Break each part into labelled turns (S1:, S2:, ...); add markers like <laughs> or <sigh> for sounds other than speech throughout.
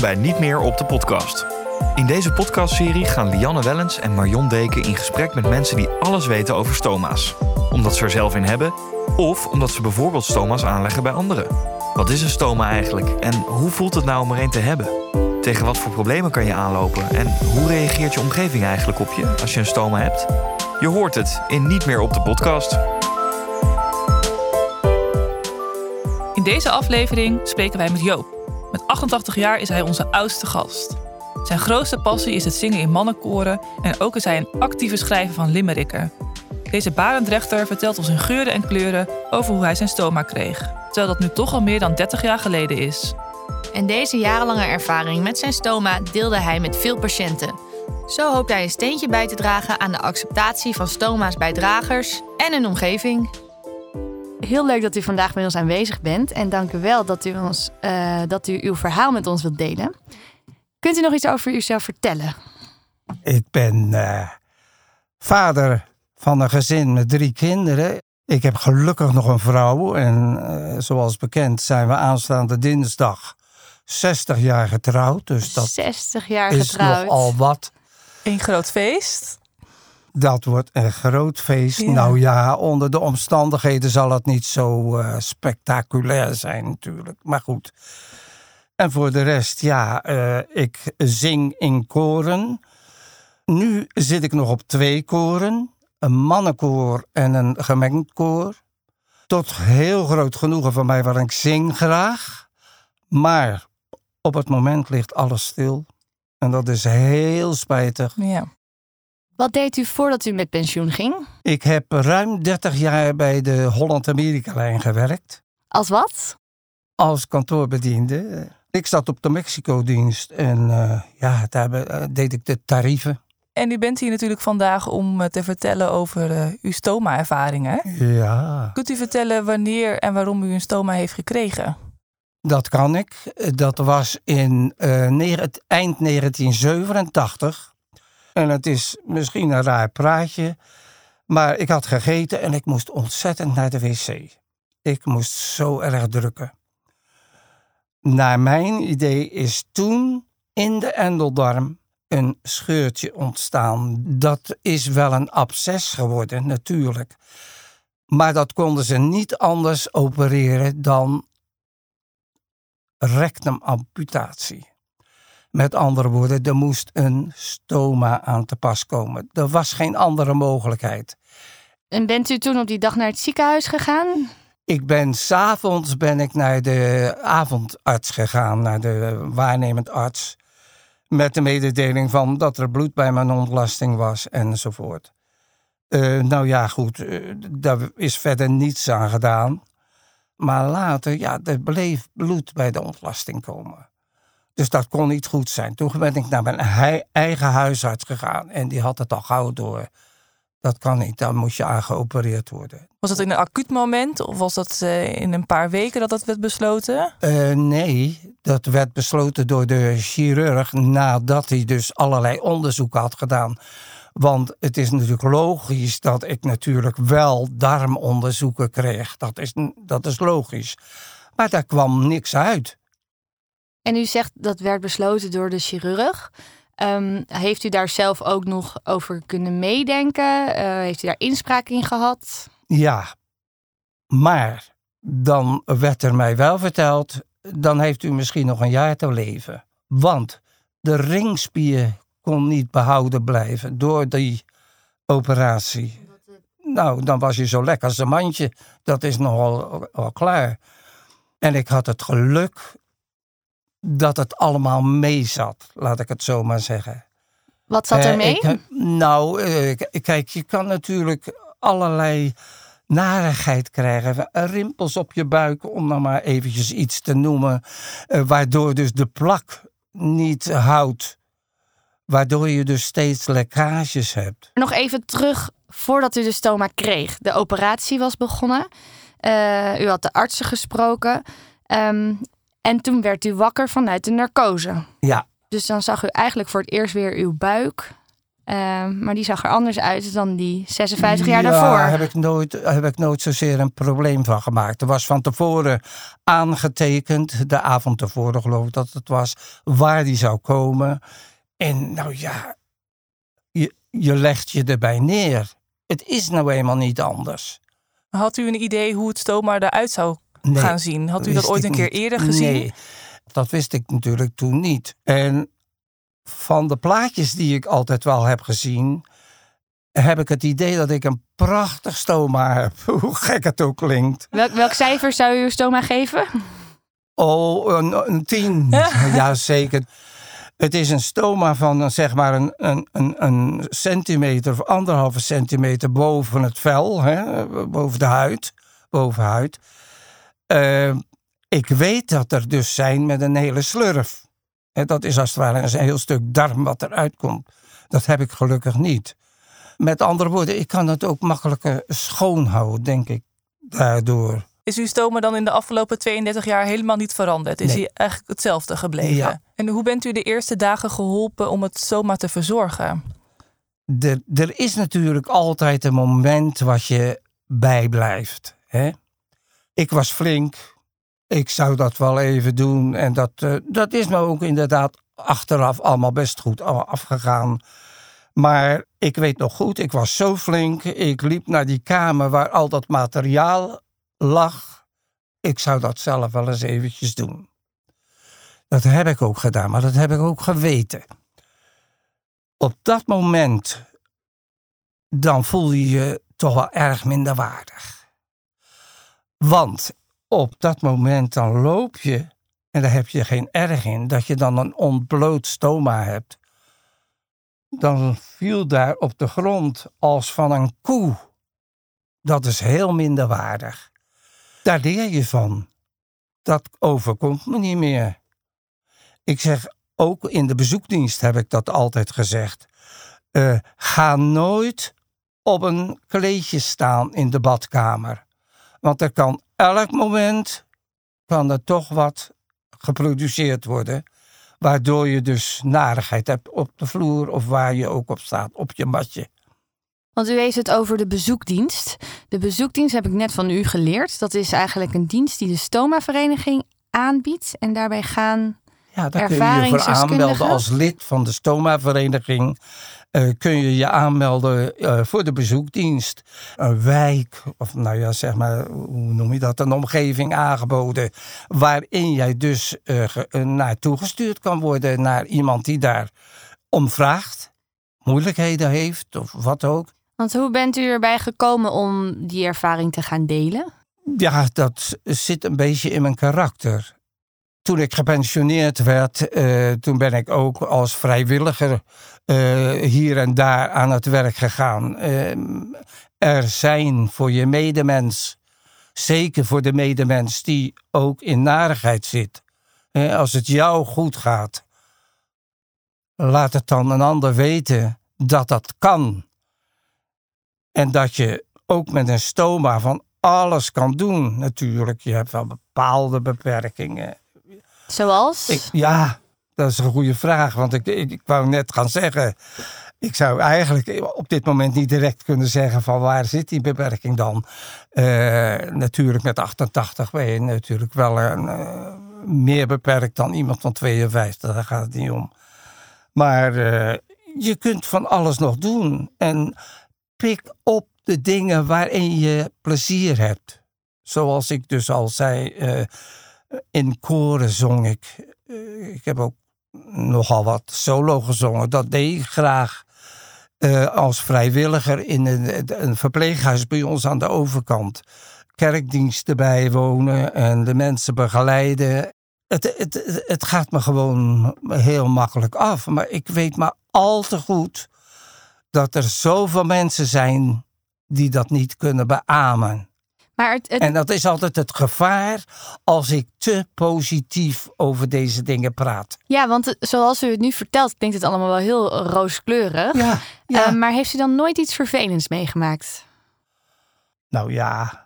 S1: Bij Niet meer op de podcast. In deze podcastserie gaan Lianne Wellens en Marion Deken in gesprek met mensen die alles weten over stoma's. Omdat ze er zelf in hebben, of omdat ze bijvoorbeeld stoma's aanleggen bij anderen. Wat is een stoma eigenlijk en hoe voelt het nou om er een te hebben? Tegen wat voor problemen kan je aanlopen en hoe reageert je omgeving eigenlijk op je als je een stoma hebt? Je hoort het in Niet meer op de podcast.
S2: In deze aflevering spreken wij met Joop. Met 88 jaar is hij onze oudste gast. Zijn grootste passie is het zingen in mannenkoren en ook is hij een actieve schrijver van limericken. Deze Barendrechter vertelt ons in geuren en kleuren over hoe hij zijn stoma kreeg, terwijl dat nu toch al meer dan 30 jaar geleden is.
S3: En deze jarenlange ervaring met zijn stoma deelde hij met veel patiënten. Zo hoopt hij een steentje bij te dragen aan de acceptatie van stoma's bij dragers en hun omgeving.
S4: Heel leuk dat u vandaag met ons aanwezig bent en dank u wel dat u, ons, eh, dat u uw verhaal met ons wilt delen. Kunt u nog iets over uzelf vertellen?
S5: Ik ben eh, vader van een gezin met drie kinderen. Ik heb gelukkig nog een vrouw en eh, zoals bekend zijn we aanstaande dinsdag 60 jaar getrouwd. Dus dat
S4: 60 jaar
S5: is
S4: getrouwd.
S5: nogal wat.
S2: Een groot feest.
S5: Dat wordt een groot feest.
S2: Ja.
S5: Nou ja, onder de omstandigheden zal het niet zo eh, spectaculair zijn natuurlijk. Maar goed. En voor de rest, ja, eh, ik zing in koren. Nu zit ik nog op twee koren. Een mannenkoor en een gemengd koor. Tot heel groot genoegen van mij, waar ik zing graag. Maar op het moment ligt alles stil. En dat is heel spijtig.
S2: Ja.
S4: Wat deed u voordat u met pensioen ging?
S5: Ik heb ruim 30 jaar bij de Holland-Amerika-lijn gewerkt.
S4: Als wat?
S5: Als kantoorbediende. Ik zat op de Mexico-dienst en eh, ja, daar eh, deed ik de tarieven.
S2: En u bent hier natuurlijk vandaag om eh, te vertellen over uw stoma-ervaringen.
S5: Ja,
S2: Kunt u vertellen wanneer en waarom u een stoma heeft gekregen?
S5: dat kan ik. Dat was in eh, eind 1987. En het is misschien een raar praatje. Maar ik had gegeten en ik moest ontzettend naar de wc. Ik moest zo erg drukken. Naar mijn idee is toen in de endeldarm een scheurtje ontstaan. Dat is wel een absces geworden, natuurlijk. Maar dat konden ze niet anders opereren dan rectumamputatie. Met andere woorden, er moest een stoma aan te pas komen. Er was geen andere mogelijkheid.
S4: En bent u toen op die dag naar het ziekenhuis gegaan?
S5: Ik ben s'avonds ben ik naar de avondarts gegaan, naar de waarnemend arts. Met de mededeling van dat er bloed bij mijn ontlasting was enzovoort. Eh, nou ja, goed, eh, daar is verder niets aan gedaan. Maar later, ja, er bleef bloed bij de ontlasting komen. Dus dat kon niet goed zijn. Toen ben ik naar mijn eigen huisarts gegaan en die had het al gauw door. Dat kan niet, dan moet je aan geopereerd worden.
S2: Was dat in een acuut moment of was dat eh, in een paar weken dat dat werd besloten?
S5: Eh, nee, dat werd besloten door de chirurg nadat hij dus allerlei onderzoeken had gedaan. Want het is natuurlijk logisch dat ik natuurlijk wel darmonderzoeken kreeg. Dat is, dat is logisch. Maar daar kwam niks uit.
S4: En u zegt dat werd besloten door de chirurg. Ehm, heeft u daar zelf ook nog over kunnen meedenken? Eh, heeft u daar inspraak in gehad?
S5: Ja, maar dan werd er mij wel verteld, dan heeft u misschien nog een jaar te leven. Want de ringspier kon niet behouden blijven door die operatie. Nou, dan was je zo lekker als een mandje. Dat is nogal al klaar. En ik had het geluk dat het allemaal mee zat, laat ik het zo maar zeggen.
S4: Wat zat er
S5: Eh,
S4: mee?
S5: ik, nou, eh, k- kijk, je kan natuurlijk allerlei narigheid krijgen. Eh, Rimpels op je buik, om dan maar eventjes iets te noemen. waardoor dus de plak niet houdt. Waardoor je dus steeds lekkages hebt.
S4: Nog even terug voordat u de stoma kreeg. De operatie was begonnen. U had de artsen gesproken. Ehm, en toen werd u wakker vanuit de narcose.
S5: Ja,
S4: Dus dan zag u eigenlijk voor het eerst weer uw buik. Eh, maar die zag er anders uit dan die 56 jaar
S5: ja,
S4: daarvoor.
S5: heb ik, nooit, heb ik nooit zozeer een probleem van gemaakt. Er was van tevoren aangetekend, de avond tevoren geloof ik dat het was, waar die zou komen. En nou ja, je, je legt je erbij neer. Het is nou eenmaal niet anders.
S2: Had u een idee hoe het stoma eruit zou
S5: Nee,
S2: gaan zien? Had u dat ooit een keer
S5: niet.
S2: eerder gezien?
S5: Nee, dat wist ik natuurlijk toen niet. En van de plaatjes die ik altijd wel heb gezien, heb ik het idee dat ik een prachtig stoma heb. <laughs> Hoe gek het ook klinkt.
S4: Welk, welk cijfer zou u uw stoma geven?
S5: Oh, een, een tien. <laughs> ja, zeker. Het is een stoma van zeg maar een, een, een, een centimeter of anderhalve centimeter boven het vel, hè, boven de huid. Boven huid. Eh, ik weet dat er dus zijn met een hele slurf. Dat is als het ware een heel stuk darm wat eruit komt. Dat heb ik gelukkig niet. Met andere woorden, ik kan het ook makkelijker schoonhouden, denk ik, daardoor.
S2: Is uw stoma dan in de afgelopen 32 jaar helemaal niet veranderd? Is
S5: Nee.
S2: hij eigenlijk hetzelfde gebleven?
S5: Ja.
S2: En hoe bent u de eerste dagen geholpen om het stoma te verzorgen?
S5: er, er is natuurlijk altijd een moment wat je bijblijft. Hè? Ik was flink. Ik zou dat wel even doen. En dat, eh, dat is me ook inderdaad achteraf allemaal best goed afgegaan. Maar ik weet nog goed, ik was zo flink. Ik liep naar die kamer waar al dat materiaal lag. Ik zou dat zelf wel eens eventjes doen. Dat heb ik ook gedaan, maar dat heb ik ook geweten op dat moment, dan voel je je toch wel erg minderwaardig. Want op dat moment dan loop je, en daar heb je geen erg in, dat je dan een ontbloot stoma hebt. Dan viel daar op de grond als van een koe. Dat is heel minderwaardig. Daar leer je van. Dat overkomt me niet meer. Ik zeg, ook in de bezoekdienst heb ik dat altijd gezegd. Eh, ga nooit op een kleedje staan in de badkamer. Want er kan elk moment kan er toch wat geproduceerd worden. Waardoor je dus narigheid hebt op de vloer of waar je ook op staat, op je matje.
S4: Want u heeft het over de bezoekdienst. De bezoekdienst heb ik net van u geleerd. Dat is eigenlijk een dienst die de Stoma-vereniging aanbiedt. En daarbij gaan.
S5: Ja, daar kun je je voor aanmelden als lid van de Stoma-vereniging. Eh, kun je je aanmelden eh, voor de bezoekdienst. Een wijk, of nou ja, zeg maar, hoe noem je dat? Een omgeving aangeboden. Waarin jij dus eh, naartoe gestuurd kan worden naar iemand die daar om vraagt. Moeilijkheden heeft of wat ook.
S4: Want hoe bent u erbij gekomen om die ervaring te gaan delen?
S5: Ja, dat zit een beetje in mijn karakter. Toen ik gepensioneerd werd, eh, toen ben ik ook als vrijwilliger eh, hier en daar aan het werk gegaan. Eh, er zijn voor je medemens, zeker voor de medemens die ook in narigheid zit. Als het jou goed gaat, laat het dan een ander weten dat dat kan. En dat je ook met een stoma van alles kan doen. Natuurlijk, je hebt wel bepaalde beperkingen.
S4: Zoals?
S5: Ik, ja, dat is een goede vraag. Want ik, ik, wou net gaan zeggen. Ik zou eigenlijk op dit moment niet direct kunnen zeggen van waar zit die beperking dan. Eh, natuurlijk met 88 ben je natuurlijk wel een, eh, meer beperkt dan iemand van 52. Daar gaat het niet om. Maar eh, je kunt van alles nog doen. En pik op de dingen waarin je plezier hebt. Zoals ik dus al zei, in koren zong ik. Eh, ik heb ook nogal wat solo gezongen. Dat deed ik graag eh, als vrijwilliger in een, een verpleeghuis bij ons aan de overkant. Kerkdiensten bijwonen en de mensen begeleiden. Het, het, het, het gaat me gewoon heel makkelijk af. Maar ik weet maar al te goed dat er zoveel mensen zijn die dat niet kunnen beamen.
S4: Maar het, het,
S5: En dat is altijd het gevaar als ik te positief over deze dingen praat.
S4: ja, want zoals u het nu vertelt, klinkt het allemaal wel heel rooskleurig.
S5: Ja, ja.
S4: Eh, maar heeft u dan nooit iets vervelends meegemaakt?
S5: nou ja.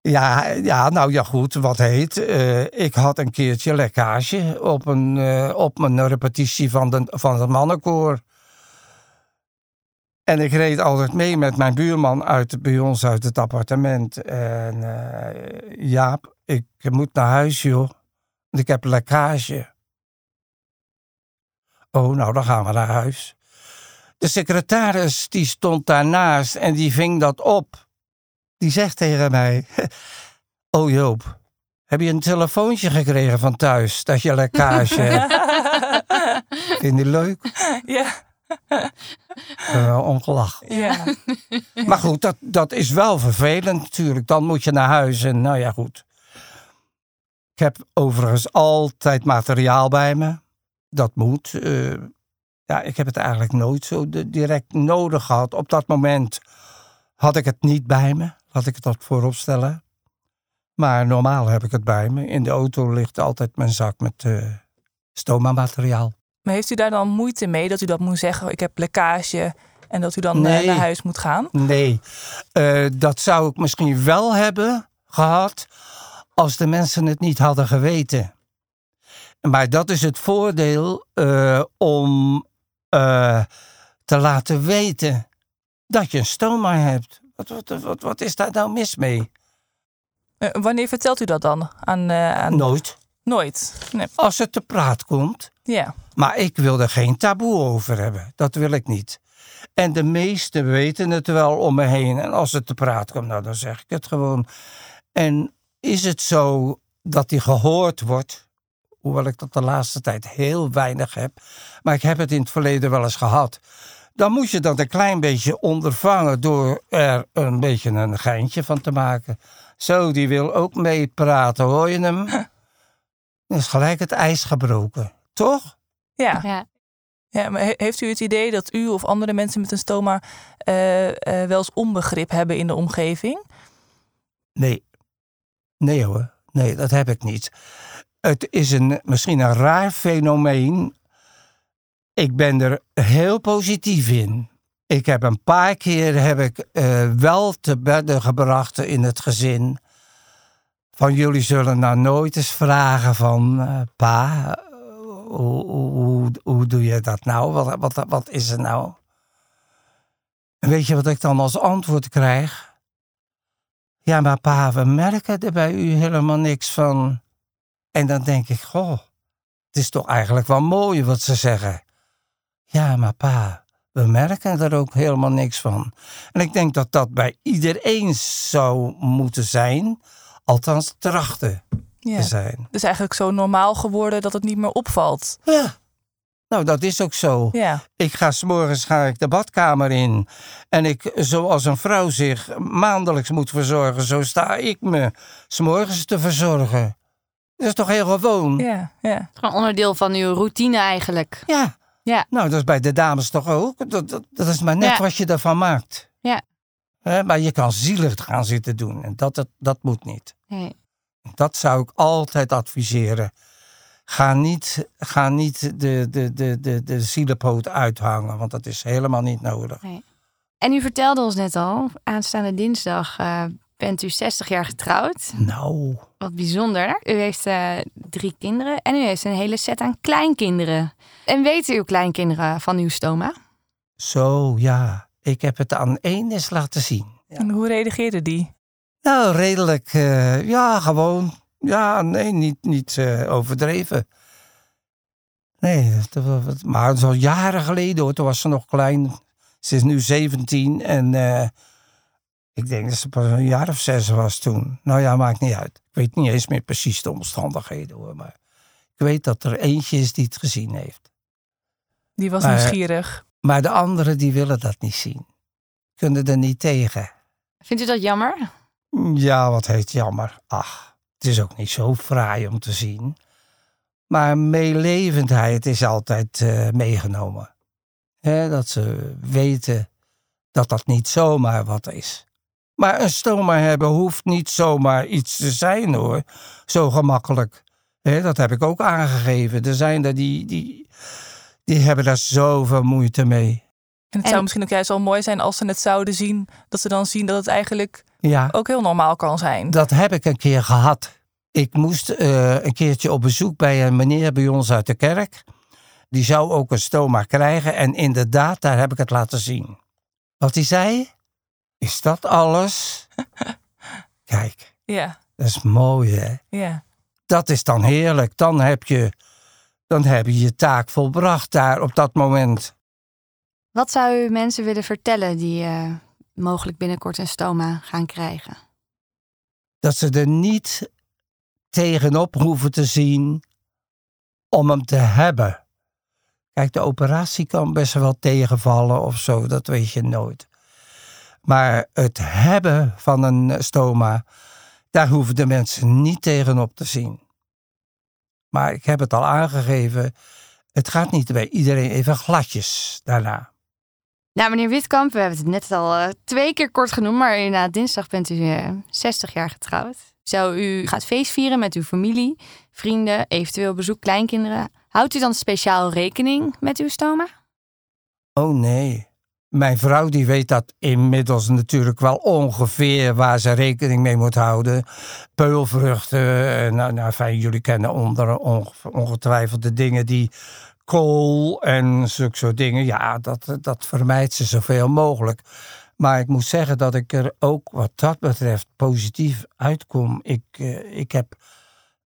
S5: Ja, ja, nou ja, goed, wat heet. eh, ik had een keertje lekkage op, een, eh, op mijn repetitie van, de, van het mannenkoor. En ik reed altijd mee met mijn buurman uit, bij ons uit het appartement. En eh, Jaap, ik moet naar huis, joh. Ik heb lekkage. Oh, nou, dan gaan we naar huis. De secretaris die stond daarnaast en die ving dat op. Die zegt tegen mij: <laughs> Oh Joop, heb je een telefoontje gekregen van thuis dat je lekkage hebt? <laughs> Vind je leuk?
S2: Ja.
S5: Uh, ongelachen.
S2: ja. <laughs>
S5: Maar goed, dat, dat is wel vervelend natuurlijk. Dan moet je naar huis en nou ja, goed. Ik heb overigens altijd materiaal bij me. Dat moet. Uh, ja, ik heb het eigenlijk nooit zo direct nodig gehad. Op dat moment had ik het niet bij me. Laat ik het dat voorop stellen. Maar normaal heb ik het bij me. In de auto ligt altijd mijn zak met uh, stoma-materiaal.
S2: Maar heeft u daar dan moeite mee dat u dat moet zeggen? Ik heb lekkage en dat u dan nee. naar huis moet gaan?
S5: Nee, uh, dat zou ik misschien wel hebben gehad als de mensen het niet hadden geweten. Maar dat is het voordeel uh, om uh, te laten weten dat je een stoma hebt. Wat, wat, wat, wat is daar nou mis mee?
S2: Wanneer vertelt u dat dan? Aan, aan...
S5: Nooit.
S2: Nooit? Nee.
S5: Als het te praat komt.
S2: Ja.
S5: Maar ik wil er geen taboe over hebben. Dat wil ik niet. En de meesten weten het wel om me heen. En als het te praat komt, nou, dan zeg ik het gewoon. En is het zo dat die gehoord wordt, hoewel ik dat de laatste tijd heel weinig heb, maar ik heb het in het verleden wel eens gehad. Dan moet je dat een klein beetje ondervangen door er een beetje een geintje van te maken. Zo, die wil ook meepraten, hoor je hem? <laughs> Dan is gelijk het ijs gebroken, toch?
S2: Ja. ja. Ja, maar heeft u het idee dat u of andere mensen met een stoma uh, uh, wel eens onbegrip hebben in de omgeving?
S5: Nee. Nee hoor. Nee, dat heb ik niet. Het is een, misschien een raar fenomeen. Ik ben er heel positief in. Ik heb een paar keer heb ik uh, wel te bedden gebracht in het gezin. Van jullie zullen nou nooit eens vragen van uh, pa, hoe, hoe, hoe, doe je dat nou? Wat, wat, wat is er nou? Weet je wat ik dan als antwoord krijg? Ja, maar pa, we merken er bij u helemaal niks van. En dan denk ik, goh, het is toch eigenlijk wel mooi wat ze zeggen. Ja, maar pa, we merken er ook helemaal niks van. En ik denk dat dat bij iedereen zou moeten zijn, althans trachten
S2: ja.
S5: te zijn.
S2: Dus eigenlijk zo normaal geworden dat het niet meer opvalt.
S5: Ja. Nou, dat is ook zo.
S2: Ja.
S5: Ik ga s'morgens ga ik de badkamer in. En ik, zoals een vrouw zich maandelijks moet verzorgen, zo sta ik me s'morgens te verzorgen. Dat is toch heel gewoon?
S2: Ja, ja.
S4: Gewoon onderdeel van uw routine eigenlijk.
S5: Ja.
S4: Ja.
S5: Nou, dat is bij de dames toch ook? Dat, dat, dat is maar net
S4: Ja.
S5: wat je ervan maakt.
S4: Ja.
S5: Maar je kan zielig gaan zitten doen. En dat, dat, dat moet niet.
S4: Nee.
S5: Dat zou ik altijd adviseren. Ga niet, ga niet de, de, de, de, de zielenpoot uithangen, want dat is helemaal niet nodig.
S4: En u vertelde ons net al, aanstaande dinsdag eh, bent u 60 jaar getrouwd.
S5: Nou,
S4: Wat bijzonder. U heeft eh, drie kinderen en u heeft een hele set aan kleinkinderen. En weten uw kleinkinderen van uw stoma?
S5: zo ja. Ik heb het aan één eens laten zien.
S2: En hoe reageerde die?
S5: Nou, redelijk, eh, ja, gewoon. Ja, nee, niet, niet eh, overdreven. Nee, maar het is al jaren geleden hoor. Toen was ze nog klein. Ze is nu 17 en eh, ik denk dat ze pas een jaar of zes was toen. Nou ja, maakt niet uit. Ik weet niet eens meer precies de omstandigheden hoor. Maar ik weet dat er eentje is die het gezien heeft.
S2: Die was
S5: Maar-
S2: nieuwsgierig.
S5: Maar de anderen die willen dat niet zien. Kunnen er niet tegen.
S4: Vindt u dat jammer?
S5: Ja, wat heet jammer. Ach, het is ook niet zo fraai om te zien. Maar meelevendheid is altijd eh, meegenomen. Dat ze weten dat dat niet zomaar wat is. Maar een stoma hebben hoeft niet zomaar iets te zijn hoor. Zo gemakkelijk. Dat heb ik ook aangegeven. Er zijn er die, die, die hebben daar zoveel moeite mee.
S2: En het
S4: En-
S2: zou misschien ook juist wel mooi zijn als ze het zouden zien. Dat ze dan zien dat het eigenlijk
S5: Ja.
S2: ook heel normaal kan zijn.
S5: Dat heb ik een keer gehad. Ik moest eh, een keertje op bezoek bij een meneer bij ons uit de kerk. Die zou ook een stoma krijgen. En inderdaad, daar heb ik het laten zien. Wat hij zei? Is dat alles? <laughs> Kijk,
S2: Ja,
S5: dat is mooi hè.
S2: ja.
S5: Dat is dan heerlijk. Dan heb je, dan heb je je taak volbracht daar op dat moment.
S4: Wat zou u mensen willen vertellen die eh, mogelijk binnenkort een stoma gaan krijgen?
S5: Dat ze er niet tegenop hoeven te zien om hem te hebben. Kijk, de operatie kan best wel tegenvallen of zo, dat weet je nooit. Maar het hebben van een stoma, daar hoeven de mensen niet tegenop te zien. Maar ik heb het al aangegeven, het gaat niet bij iedereen even gladjes daarna.
S4: Nou, meneer Witkamp, we hebben het net al eh, twee keer kort genoemd, maar inderdaad, dinsdag bent u eh, 60 jaar getrouwd. Zo, u gaat feest vieren met uw familie, vrienden, eventueel bezoek kleinkinderen. Houdt u dan speciaal rekening met uw stoma?
S5: Oh nee. Mijn vrouw die weet dat inmiddels natuurlijk wel ongeveer waar ze rekening mee moet houden. Peulvruchten, eh, nou, nou fijn, jullie kennen onder, onge- ongetwijfeld de dingen die kool en zulke soort dingen. Ja, dat, dat vermijdt ze zoveel mogelijk. Maar ik moet zeggen dat ik er ook wat dat betreft positief uitkom. Ik, eh, ik heb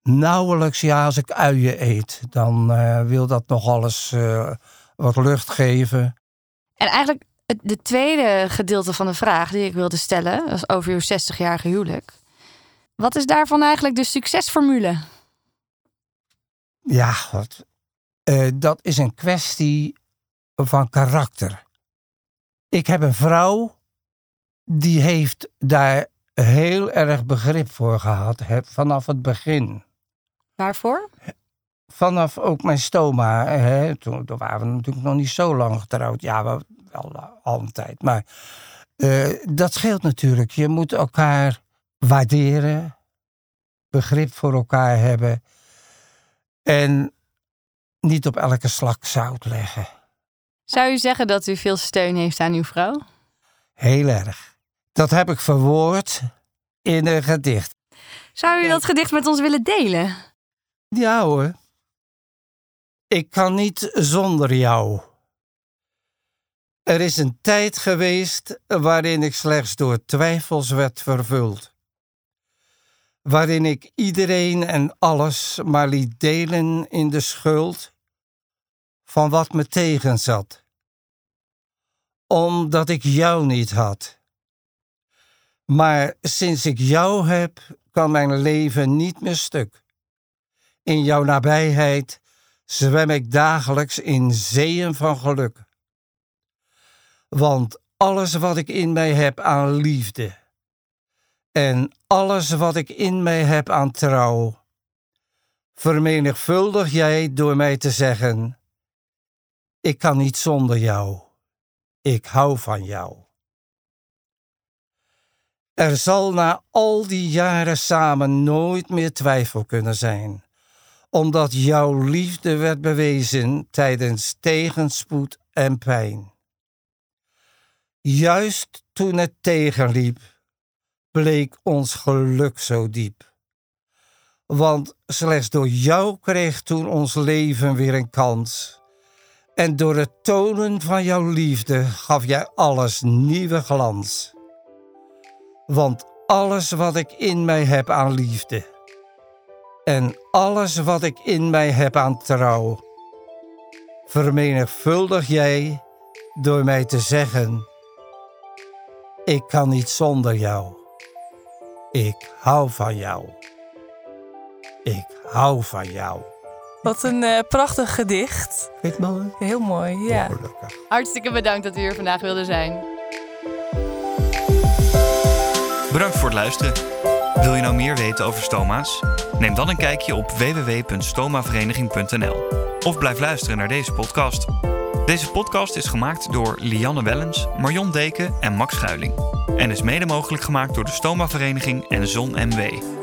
S5: nauwelijks, ja, als ik uien eet, dan eh, wil dat nogal eens wat lucht geven.
S4: En eigenlijk het de tweede gedeelte van de vraag die ik wilde stellen, is over uw 60-jarige huwelijk. Wat is daarvan eigenlijk de succesformule?
S5: Ja, God. Eh, dat is een kwestie van karakter. Ik heb een vrouw die heeft daar heel erg begrip voor gehad hè, vanaf het begin.
S4: Waarvoor?
S5: Vanaf ook mijn stoma. Hè, toen, toen waren we natuurlijk nog niet zo lang getrouwd. Ja, wel, al een tijd. Maar eh, dat scheelt natuurlijk. Je moet elkaar waarderen. Begrip voor elkaar hebben. En niet op elke slak zout leggen.
S4: Zou u zeggen dat u veel steun heeft aan uw vrouw?
S5: Heel erg. Dat heb ik verwoord in een gedicht.
S4: Zou u dat gedicht met ons willen delen?
S5: Ja hoor. Ik kan niet zonder jou. Er is een tijd geweest waarin ik slechts door twijfels werd vervuld. Waarin ik iedereen en alles maar liet delen in de schuld van wat me tegenzat. Omdat ik jou niet had. Maar sinds ik jou heb, kan mijn leven niet meer stuk. In jouw nabijheid zwem ik dagelijks in zeeën van geluk. Want alles wat ik in mij heb aan liefde en alles wat ik in mij heb aan trouw, vermenigvuldig jij door mij te zeggen: Ik kan niet zonder jou, ik hou van jou. Er zal na al die jaren samen nooit meer twijfel kunnen zijn omdat jouw liefde werd bewezen tijdens tegenspoed en pijn. Juist toen het tegenliep, bleek ons geluk zo diep. Want slechts door jou kreeg toen ons leven weer een kans. En door het tonen van jouw liefde gaf jij alles nieuwe glans. Want alles wat ik in mij heb aan liefde en alles wat ik in mij heb aan trouw, vermenigvuldig jij door mij te zeggen: Ik kan niet zonder jou. Ik hou van jou. Ik hou van jou.
S2: Wat een eh, prachtig gedicht.
S5: Vind je het mooi?
S2: Heel mooi, ja.
S4: Hartstikke bedankt dat u hier vandaag wilde zijn.
S1: Bedankt voor het luisteren. Wil je nou meer weten over stoma's? Neem dan een kijkje op www.stomavereniging.nl of blijf luisteren naar deze podcast. Deze podcast is gemaakt door Lianne Wellens, Marion Deken en Max Schuiling en is mede mogelijk gemaakt door de Stoma Vereniging en Zon MW.